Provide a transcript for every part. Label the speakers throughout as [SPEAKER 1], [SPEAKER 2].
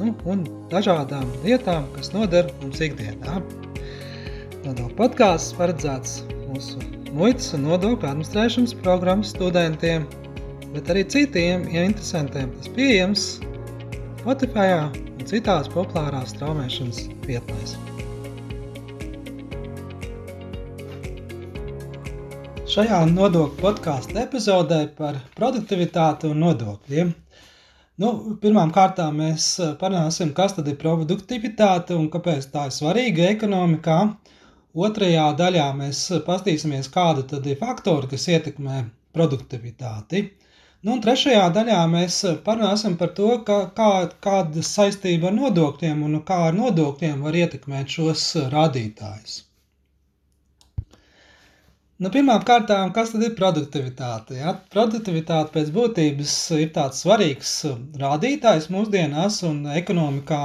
[SPEAKER 1] nu, un dažādām lietām, kas noder mums ikdienā. Nodokļu podkāsts paredzēts mūsu muitas un nodokļu administrēšanas programmas studentiem, bet arī citiem ja interesantiem. Tas pieejams Spotify un citās populārās straumēšanas vietnēs. Šajā nodokļu podkāstu epizodē par produktivitāti un nodokļiem Nu, Pirmkārt, mēs eh, parunāsim, kas tad ir produktivitāte un kāpēc tā ir svarīga ekonomikā. Otrajā daļā mēs paskatīsimies, kāda tad ir faktori, kas ietekmē produktivitāti. Nu, un trešajā daļā mēs parunāsim par to, ka, kā, kāda saistība ar nodokļiem un kā ar nodokļiem var ietekmēt šos rādītājus. Nu, Pirmkārt, kas tad ir produktivitāte? Ja? Produktivitāte pēc būtības ir tāds svarīgs rādītājs mūsdienās un ekonomikā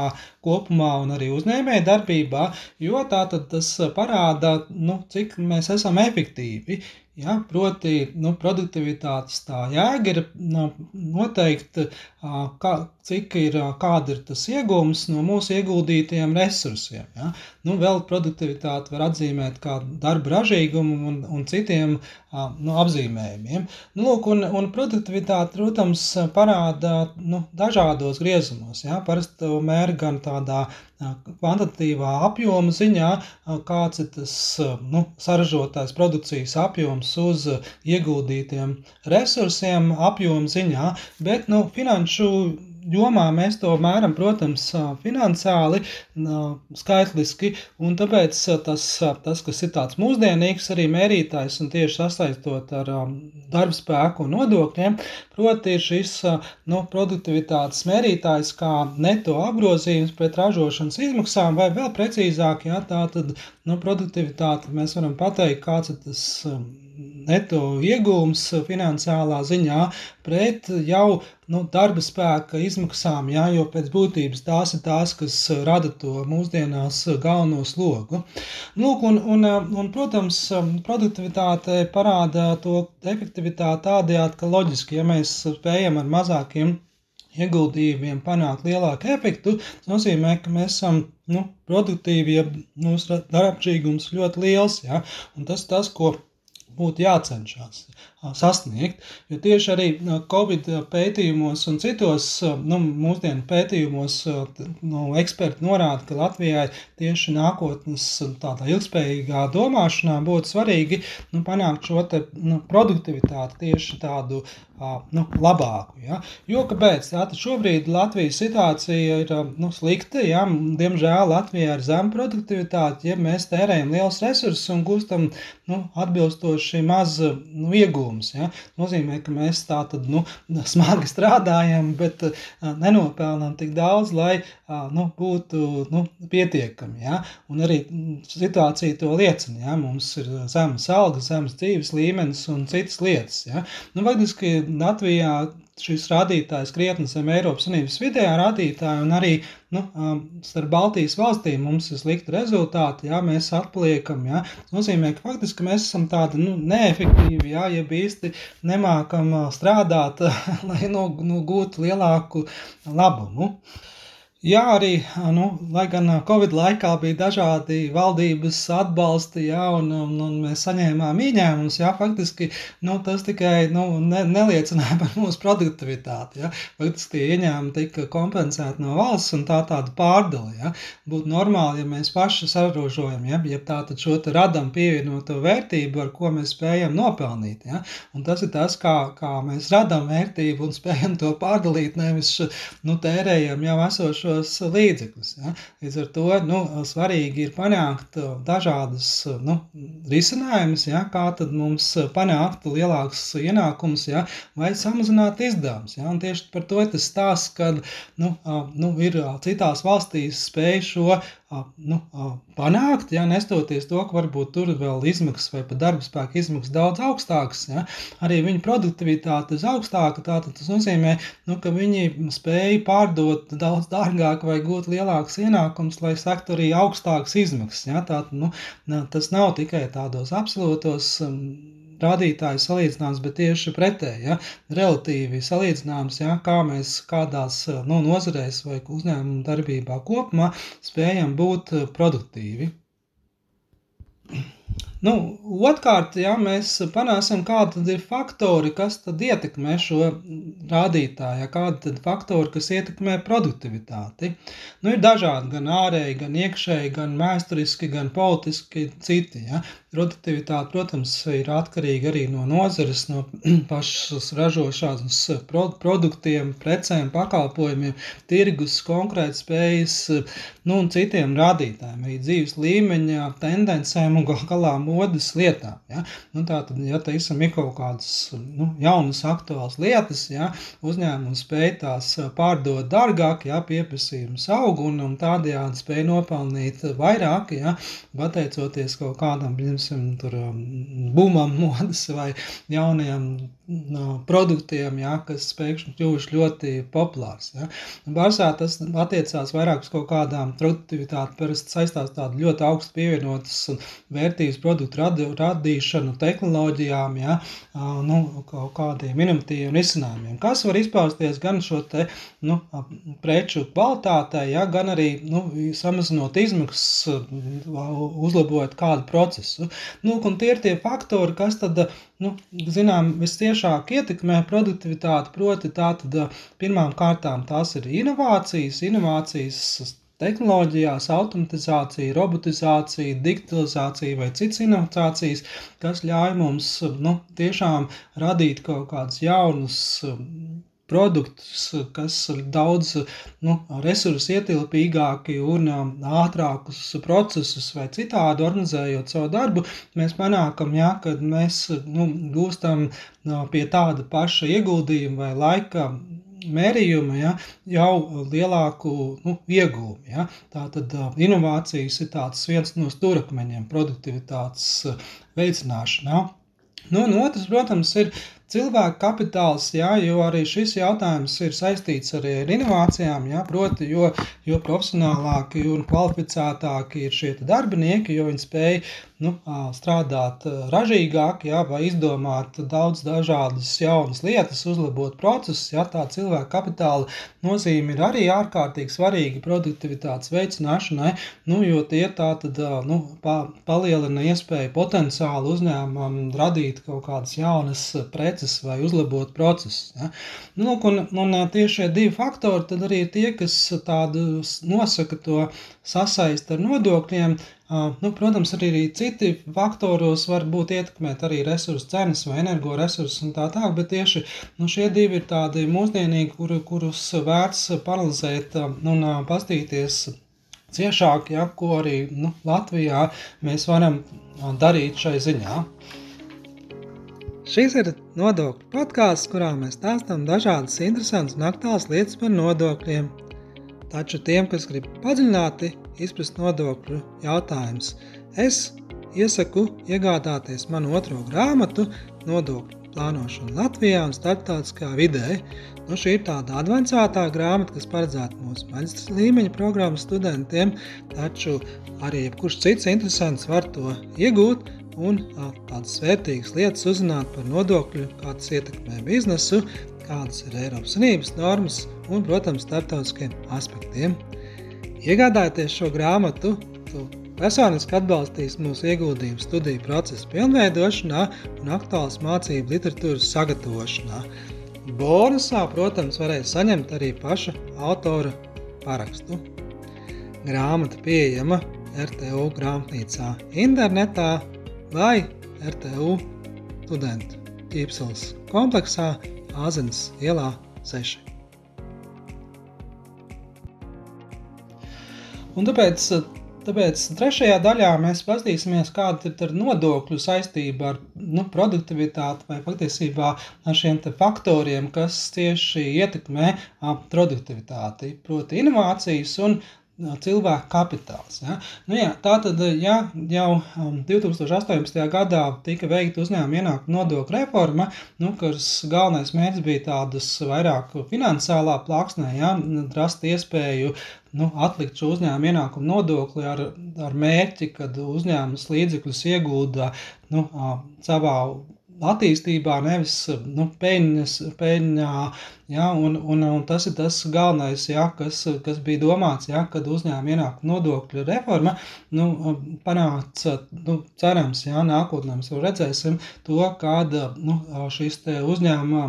[SPEAKER 1] kopumā un arī uzņēmēja darbībā, jo tā tad tas parāda, nu, cik mēs esam efektīvi. Ja, proti, nu, produktivitātes tā jēga ir nu, noteikt, kā, cik ir, kāda ir tas iegūms no mūsu ieguldītajiem resursiem. Ja. Nu, vēl produktivitāti var atzīmēt kā darba ražīgumu un, un citiem nu, apzīmējumiem. Nu, lūk, un, un produktivitāte, protams, parāda nu, dažādos griezumos. Ja. Parasti to mēra gan tādā kvantitatīvā apjoma ziņā, kāds ir tas nu, saražotais produkcijas apjoms uz ieguldītiem resursiem, apjoma ziņā, bet nu, finanšu jomā mēs to mēram, protams, finansiāli, skaitliski, un tāpēc tas, tas kas ir tāds mūsdienīgs arī mērītājs un tieši sasaistot ar darba spēku un nodokļiem, proti ir šis nu, produktivitātes mērītājs kā neto apgrozījums pret ražošanas izmaksām, vai vēl precīzāk, jā, tā tad nu, produktivitāte mēs varam pateikt, kāds ir tas neto iegūms finansiālā ziņā pret jau nu, darba spēka izmaksām, jā, jo pēc būtības tās ir tās, kas rada to mūsdienās galveno slogu. Lūk, un, un, un, protams, produktivitāte parāda to efektivitāti tādējādi, ka loģiski, ja mēs spējam ar mazākiem ieguldījumiem panākt lielāku efektu, tas nozīmē, ka mēs esam nu, produktīvi, ja mūsu darbšķīgums ļoti liels. Ja? Un tas tas, ko būtu jācenšas sasniegt. Jo tieši arī Covid pētījumos un citos nu, mūsdienu pētījumos nu, eksperti norāda, ka Latvijai tieši nākotnes tādā ilgspējīgā domāšanā būtu svarīgi nu, panākt šo te, nu, produktivitāti tieši tādu nu, labāku. Ja? Jo kāpēc? Tātad šobrīd Latvijas situācija ir nu, slikta. Ja? Diemžēl Latvijā ir zema produktivitāte, ja mēs tērējam liels resursus un gūstam nu, atbilstoši maz nu, iegūmu iegūmus. Ja? Nozīmē, ka mēs tā tad nu, smagi strādājam, bet nenopelnām tik daudz, lai nu, būtu nu, pietiekami. Ja? Un arī situācija to liecina. Ja? Mums ir zemes algas, zemes dzīves līmenis un citas lietas. Ja? Nu, faktiski Latvijā šis rādītājs krietni zem Eiropas Savienības vidējā rādītāja, un arī nu, starp Baltijas valstīm mums ir slikti rezultāti, ja mēs atpaliekam. Ja. Tas nozīmē, ka faktiski mēs esam tādi nu, neefektīvi, ja, ja īsti nemākam strādāt, lai nu, nu, gūtu lielāku labumu. Jā, arī, nu, lai gan Covid laikā bija dažādi valdības atbalsti, jā, un, un, un mēs saņēmām ieņēmumus, jā, faktiski nu, tas tikai nu, ne, neliecināja par mūsu produktivitāti. Jā. Faktiski ieņēmumi tika kompensēti no valsts un tā tāda pārdala. Jā. Būtu normāli, ja mēs paši saražojam, ja, ja tā tad šo te radam pievienoto vērtību, ar ko mēs spējam nopelnīt. Jā. Un tas ir tas, kā, kā mēs radam vērtību un spējam to pārdalīt, nevis nu, tērējam jau esošo šos līdzekļus. Ja? Līdz ar to nu, svarīgi ir panākt uh, dažādas uh, nu, risinājumus, ja? kā tad mums panākt lielākus ienākumus ja? vai samazināt izdevumus. Ja? Un tieši par to tas stāsts, kad nu, uh, nu, ir citās valstīs spēj šo nu, panākt, ja nestoties to, ka varbūt tur vēl izmaksas vai pat darba spēka izmaksas daudz augstākas, ja, arī viņu produktivitāte ir augstāka. Tātad tas nozīmē, nu, ka viņi spēja pārdot daudz dārgāk vai gūt lielākus ienākumus, lai sektu arī augstākas izmaksas. Ja. Tātad, nu, tas nav tikai tādos absolūtos rādītāju salīdzināms, bet tieši pretēji, ja, relatīvi salīdzināms, ja, kā mēs kādās nu, nozarēs vai uzņēmuma darbībā kopumā spējam būt produktīvi. Nu, Otrkārt, ja mēs panāsim, kādi ir faktori, kas tad ietekmē šo rādītāju, kādi ir faktori, kas ietekmē produktivitāti. Nu, ir dažādi, gan ārēji, gan iekšēji, gan vēsturiski, gan politiski citi. Ja. Produktivitāte, protams, ir atkarīga arī no nozares, no pašas ražošanas produktiem, precēm, pakalpojumiem, tirgus, konkrētspējas nu, un citiem rādītājiem, arī dzīves līmeņa, tendencēm un gal galā modes lietām. Ja? Nu, Tātad, ja teiksim, ir kaut kādas nu, jaunas, aktuālas lietas, ja? uzņēmums spēj tās pārdot dārgāk, ja pieprasījums aug un, un tādējādi spēj nopelnīt vairāk, ja? pateicoties kaut kādam, piemēram, um, bumam modas vai no produktiem, ja, kas pēkšņi kļuvuši ļoti populārs. Ja. Barsā tas attiecās vairāk uz kaut kādām produktivitāti, parasti saistās tādu ļoti augstu pievienotas vērtības produktu radi, radīšanu, tehnoloģijām, ja, nu, kaut kādiem inovatīviem risinājumiem, kas var izpausties gan šo te, nu, preču kvalitātē, ja, gan arī, nu, samazinot izmaksas, uzlabojot kādu procesu. Nu, un tie ir tie faktori, kas tad nu, zinām, visciešāk ietekmē produktivitāti. Proti, tātad pirmām kārtām tās ir inovācijas, inovācijas tehnoloģijās, automatizācija, robotizācija, digitalizācija vai citas inovācijas, kas ļauj mums nu, tiešām radīt kaut kādus jaunus produktus, kas ir daudz nu, resursu ietilpīgāki un um, ātrākus procesus vai citādi organizējot savu darbu, mēs panākam, ja, ka mēs nu, gūstam no, pie tāda paša ieguldījuma vai laika mērījuma ja, jau lielāku nu, iegūmu. Ja. Tātad uh, inovācijas ir viens no stūrakmeņiem produktivitātes uh, veicināšanā. Nu, un otrs, protams, ir cilvēku kapitāls, jā, jo arī šis jautājums ir saistīts arī ar inovācijām, jā, proti, jo, jo profesionālāki un kvalificētāki ir šie darbinieki, jo viņi spēj nu, strādāt ražīgāk, jā, vai izdomāt daudz dažādas jaunas lietas, uzlabot procesus, jā, tā cilvēka kapitāla nozīme ir arī ārkārtīgi svarīga produktivitātes veicināšanai, nu, jo tie tā tad, nu, pa, palielina iespēju potenciāli uzņēmumam radīt kaut kādas jaunas preces, preces vai uzlabot procesus. Ja? Nu, un, un tieši šie divi faktori tad arī ir tie, kas tādu nosaka to sasaist ar nodokļiem. Nu, protams, arī, arī citi faktoros var būt ietekmēt arī resursu cenas vai energoresursus un tā tālāk, bet tieši nu, šie divi ir tādi mūsdienīgi, kur, kurus vērts paralizēt un pastīties ciešāk, ja, ko arī nu, Latvijā mēs varam darīt šai ziņā. Šis ir nodokļu podkāsts, kurā mēs stāstām dažādas interesantas un aktuālas lietas par nodokļiem. Taču tiem, kas grib padziļināti izprast nodokļu jautājumus, es iesaku iegādāties manu otro grāmatu Nodokļu plānošana Latvijā un starptautiskā vidē. Nu, šī ir tāda avansētā grāmata, kas paredzēta mūsu maģistra līmeņa programmas studentiem, taču arī jebkurš cits interesants var to iegūt un tādas vērtīgas lietas uzzināt par nodokļu, kā tas ietekmē biznesu, kādas ir Eiropas Savienības normas un, protams, starptautiskiem aspektiem. Iegādājoties šo grāmatu, tu personiski atbalstīsi mūsu ieguldījumu studiju procesu pilnveidošanā un aktuālas mācību literatūras sagatavošanā. Bonusā, protams, varēs saņemt arī paša autora parakstu. Grāmata pieejama RTU grāmatnīcā internetā vai RTU studentu Ķīpsels kompleksā Āzenes ielā 6. Un tāpēc, tāpēc trešajā daļā mēs paskatīsimies, kāda ir nodokļu saistība ar nu, produktivitāti vai patiesībā ar šiem faktoriem, kas tieši ietekmē produktivitāti, proti inovācijas un cilvēku kapitāls. Ja? Nu, jā, tā tad ja jau 2018. gadā tika veikta uzņēmuma ienākuma nodokļu reforma, nu, kuras galvenais mērķis bija tādas vairāk finansiālā plāksnē, ja? rast iespēju nu, atlikt šo uzņēmuma ienākumu nodokli ar, ar mērķi, kad uzņēmums līdzekļus iegūda nu, savā attīstībā, nevis nu, peļņas, peļņā. Ja, un, un, un tas ir tas galvenais, ja, kas, kas bija domāts, ja, kad uzņēmuma ienākuma nodokļu reforma nu, panāca, nu, cerams, ja, nākotnē mēs redzēsim to, kāda nu, šīs uzņēmuma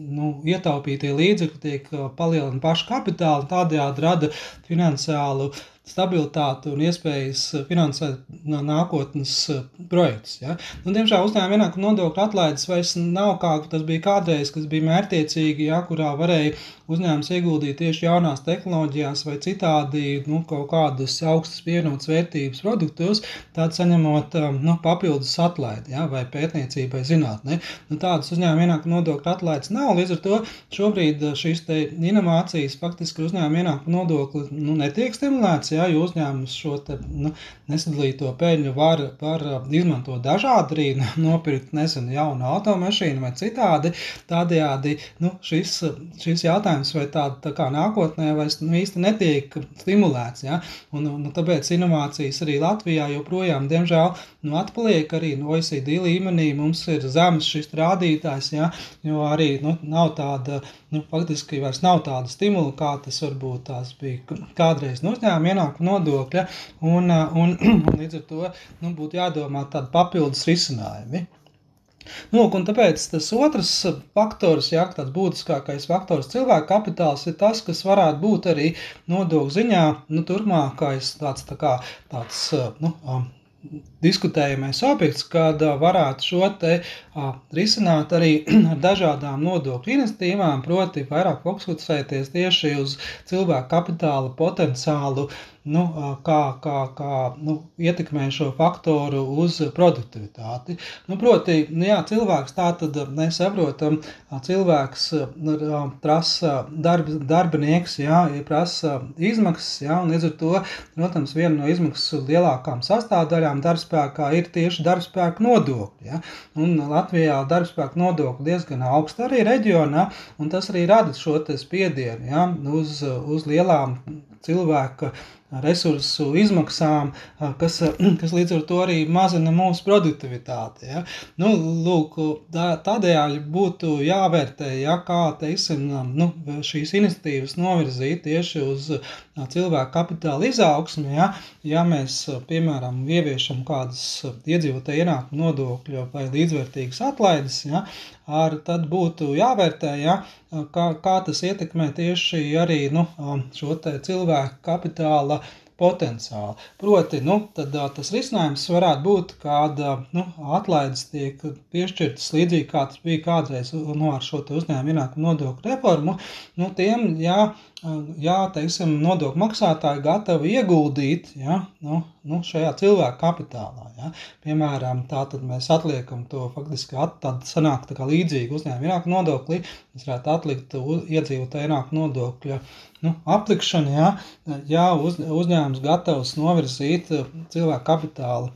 [SPEAKER 1] nu, ietaupītie līdzekļi tiek palielināti pašu kapitālu, tādējādi rada finansiālu uh, stabilitāti un iespējas finansēt nākotnes eh, projektus. Ja? Nu, diemžēl uzņēmuma ienākuma nodokļa atlaides vairs nav kā tas bija kādreiz, kas bija mērķiecīgi, ja, kurā varēja uzņēmums ieguldīt tieši jaunās tehnoloģijās vai citādi nu, kaut kādus augstas pievienotas vērtības produktos, tad saņemot um, nu, papildus atlaidi ja, vai pētniecībai zinātnē. Nu, tādas uzņēmuma ienākuma nodokļa atlaides nav. Līdz ar to šobrīd uh, šīs inovācijas faktiski uzņēmuma ienākuma nodokli nu, netiek stimulēts, ja, jo uzņēmums šo te, nu, nesadalīto peļņu var, var uh, izmantot dažādi arī nopirkt nezinu, jaunu automašīnu vai citādi. Tādējādi nu, šis, šis jautājums vai tāda tā kā nākotnē vairs nu, īsti netiek stimulēts. Ja? Un, un, tāpēc inovācijas arī Latvijā joprojām, diemžēl, nu, atpaliek arī no OECD līmenī. Mums ir zemes šis rādītājs, ja? jo arī nu, nav tāda, nu, faktiski vairs nav tāda stimula, kā tas varbūt tās bija kādreiz no uzņēmuma ienākuma nodokļa. Un, un, un līdz ar to nu, būtu jādomā tādi papildus risinājumi. Nu, un tāpēc tas otrs faktors, ja tāds būtiskākais faktors cilvēka kapitāls, ir tas, kas varētu būt arī nodokļu ziņā nu, turpmākais tāds, tā kā, tāds nu, diskutējamais objekts, kad varētu šo te a, risināt arī ar dažādām nodokļu iniciatīvām, proti vairāk fokusēties tieši uz cilvēku kapitāla potenciālu nu, kā, kā, kā nu, ietekmē šo faktoru uz produktivitāti. Nu, proti, nu, jā, cilvēks tā tad mēs saprotam, cilvēks prasa darb, darbinieks, jā, prasa izmaksas, jā, un līdz ar to, protams, viena no izmaksu lielākām sastāvdaļām darbspēkā ir tieši darbspēka nodokļi. Ja? Un Latvijā darbspēka nodokļi diezgan augsta arī reģionā, un tas arī rada šo spiedienu ja? uz, uz lielām cilvēka resursu izmaksām, kas, kas līdz ar to arī mazina mūsu produktivitāti. Ja? Nu, lūk, tādējādi būtu jāvērtē, ja, kā teiksim, nu, šīs iniciatīvas novirzīt tieši uz cilvēku kapitāla izaugsmi. Ja, ja mēs, piemēram, ieviešam kādas iedzīvotāju ienākumu nodokļu vai līdzvērtīgas atlaides, ja, ar, tad būtu jāvērtē, ja, kā, kā tas ietekmē tieši arī nu, šo cilvēku kapitāla potenciāli. Proti, nu, tad, tas risinājums varētu būt, kad nu, atlaides tiek piešķirtas līdzīgi kā tas bija kādreiz nu, ar šo uzņēmumu ienākumu nodokļu reformu. Nu, tiem, jā, ja teiksim, nodokļu maksātāji gatavi ieguldīt ja, nu, nu, šajā cilvēku kapitālā. Ja. Piemēram, tā tad mēs atliekam to faktiski at, tad sanāk tā kā līdzīgi uzņēmuma ienākuma nodokli. Mēs varētu atlikt iedzīvotāju ienākuma nodokļa nu, aplikšanu, ja, ja uz, uzņēmums gatavs novirzīt cilvēku kapitālu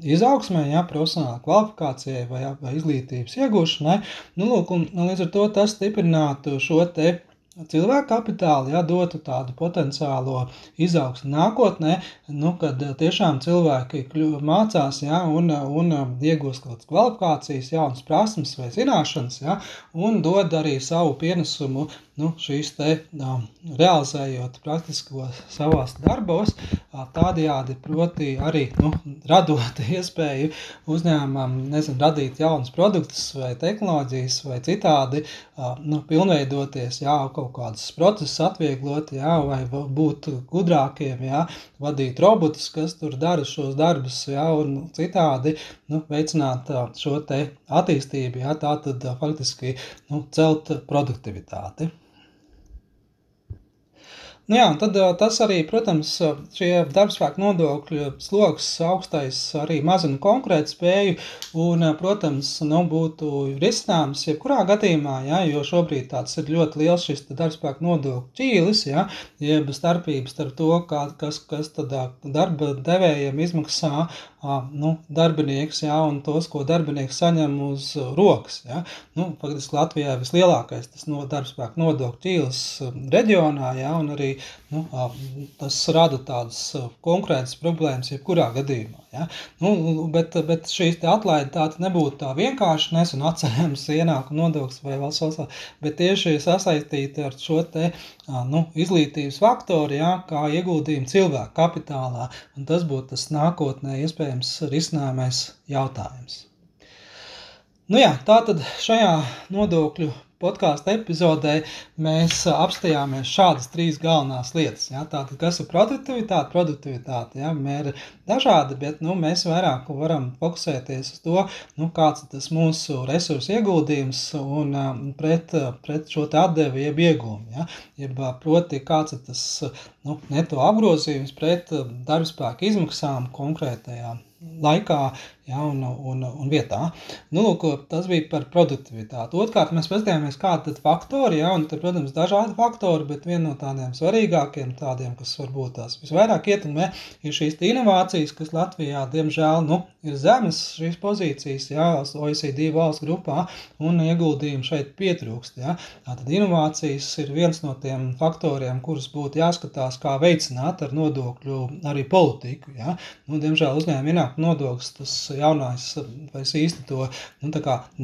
[SPEAKER 1] izaugsmē, ja, profesionālā kvalifikācijai vai, vai izglītības iegūšanai. Nu, lūk, un, un līdz ar to tas stiprinātu šo te cilvēku kapitālu, ja dotu tādu potenciālo izaugsmu nākotnē, nu, kad tiešām cilvēki mācās ja, un, un iegūst kaut kādas kvalifikācijas, jaunas prasmes vai zināšanas, ja, un dod arī savu pienesumu nu, šīs te um, realizējot praktisko savās darbos, tādējādi proti arī nu, radot iespēju uzņēmumam, nezinu, radīt jaunas produktus vai tehnoloģijas vai citādi, uh, nu, pilnveidoties, jā, kaut kādus procesus atvieglot, jā, vai būt gudrākiem, jā, vadīt robotus, kas tur dara šos darbus, jā, un citādi, nu, veicināt šo te attīstību, jā, tā tad faktiski, nu, celt produktivitāti. Nu jā, tad tas arī, protams, šie darbspēku nodokļu sloks augstais arī mazina konkurēt spēju un, protams, nu, būtu risinājums jebkurā gadījumā, ja, jo šobrīd tāds ir ļoti liels šis darbspēku nodokļu ķīlis, ja, jeb starpības starp to, kā, kas, kas tad darba devējiem izmaksā nu, darbinieks, ja, un tos, ko darbinieks saņem uz rokas. Ja. Nu, faktiski Latvijā vislielākais tas no darbspēku nodokļu ķīlis reģionā, ja, un arī nu, tas rada tādas konkrētas problēmas jebkurā gadījumā. Ja? Nu, bet, bet šīs atlaide tāda nebūtu tā vienkārši nesen atceļams ienākuma nodoklis vai valsts valsts, bet tieši sasaistīta ar šo te nu, izglītības faktoru, ja, kā ieguldījumu cilvēku kapitālā, un tas būtu tas nākotnē iespējams risinājumais jautājums. Nu jā, tā tad šajā nodokļu podkāstu epizodē mēs apstājāmies šādas trīs galvenās lietas. Ja? Tātad, kas ir produktivitāte? Produktivitāte ja? mēra dažādi, bet nu, mēs vairāk varam fokusēties uz to, nu, kāds ir tas mūsu resursu ieguldījums un pret, pret šo atdevi jeb iegūmu. Ja? Jeb, proti, kāds ir tas nu, neto apgrozījums pret darbspēka izmaksām konkrētajā laikā ja, un, un, un vietā. Nu, lūk, tas bija par produktivitāti. Otrkārt, mēs paskatījāmies, kādi ir faktori, ja, un, te, protams, dažādi faktori, bet viena no tādiem svarīgākiem, tādiem, kas varbūt tās visvairāk ietekmē, ir šīs inovācijas, kas Latvijā, diemžēl, nu, ir zemes šīs pozīcijas, ja, OECD valsts grupā, un ieguldījumi šeit pietrūkst. Ja. Tātad inovācijas ir viens no tiem faktoriem, kurus būtu jāskatās, kā veicināt ar nodokļu arī politiku. Ja. Nu, diemžēl uzņēmuma ienākuma nodoklis tas jaunais vairs īsti to nu,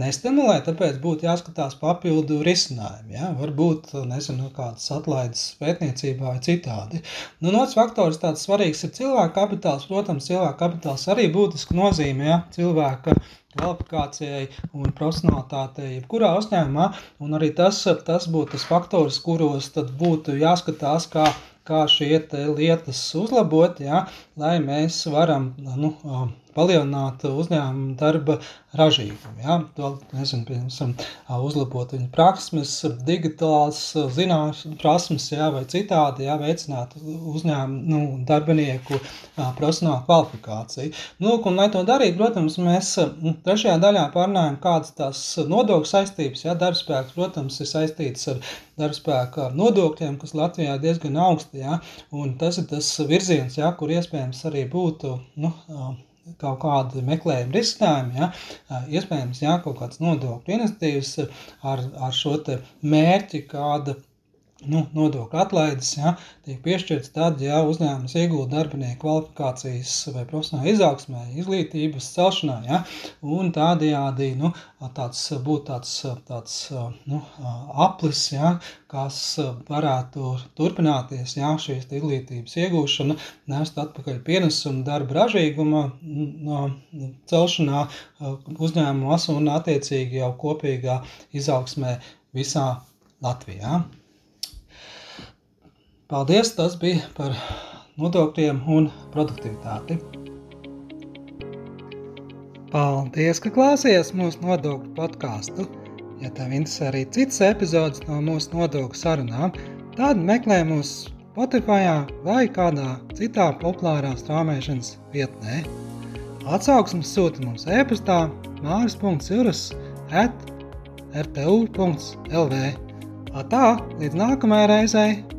[SPEAKER 1] nestimulē, tāpēc būtu jāskatās papildu risinājumi. Ja? Varbūt, nezinu, kādas atlaides pētniecībā vai citādi. Nu, Nots faktors tāds svarīgs ir cilvēka kapitāls. Protams, cilvēka kapitāls arī būtiski nozīmē ja? cilvēka kvalifikācijai un profesionālitātei, jebkurā uzņēmumā. Un arī tas, tas būtu tas faktors, kuros tad būtu jāskatās, kā kā šie lietas uzlabot, ja, lai mēs varam nu, palielināt uzņēmumu darba ražīgumu. Ja? To, nezinu, piemēram, uzlabot viņu prasmes, digitālās zināšanas prasmes, ja? vai citādi ja? veicināt uzņēmumu nu, darbinieku profesionālu kvalifikāciju. Nu, un, lai to darītu, protams, mēs trešajā daļā pārnājam, kādas tās nodokļu saistības, ja darbspēks, protams, ir saistīts ar darbspēka nodokļiem, kas Latvijā ir diezgan augsti, ja? un tas ir tas virziens, ja? kur iespējams arī būtu, nu, kaut kādi meklējumi, risinājumi, ja, iespējams, jā, kaut kāds nodokļu iniciatīvas ar, ar šo mērķi, kāda nu, nodokļu atlaides ja, tiek piešķirts tad, ja uzņēmums iegūda darbinieku kvalifikācijas vai profesionālā izaugsmē, izglītības celšanā, ja, un tādējādi nu, tāds būtu tāds, tāds nu, aplis, ja, kas varētu turpināties, ja šīs izglītības iegūšana nest atpakaļ pienesumu darba ražīguma no, celšanā uzņēmumos un attiecīgi jau kopīgā izaugsmē visā Latvijā. Paldies! Tas bija par nodokļiem un produktivitāti. Paldies, ka klausījāties mūsu nodokļu podkāstu. Ja tev interesē arī citas epizodes no mūsu nodokļu sarunām, tad meklē mūsu Spotify vai kādā citā populārā strāmošanas vietnē. Atsauksmes sūta mums e-pastā māris.cirus at rtu.lv. Tā, līdz nākamajai reizei!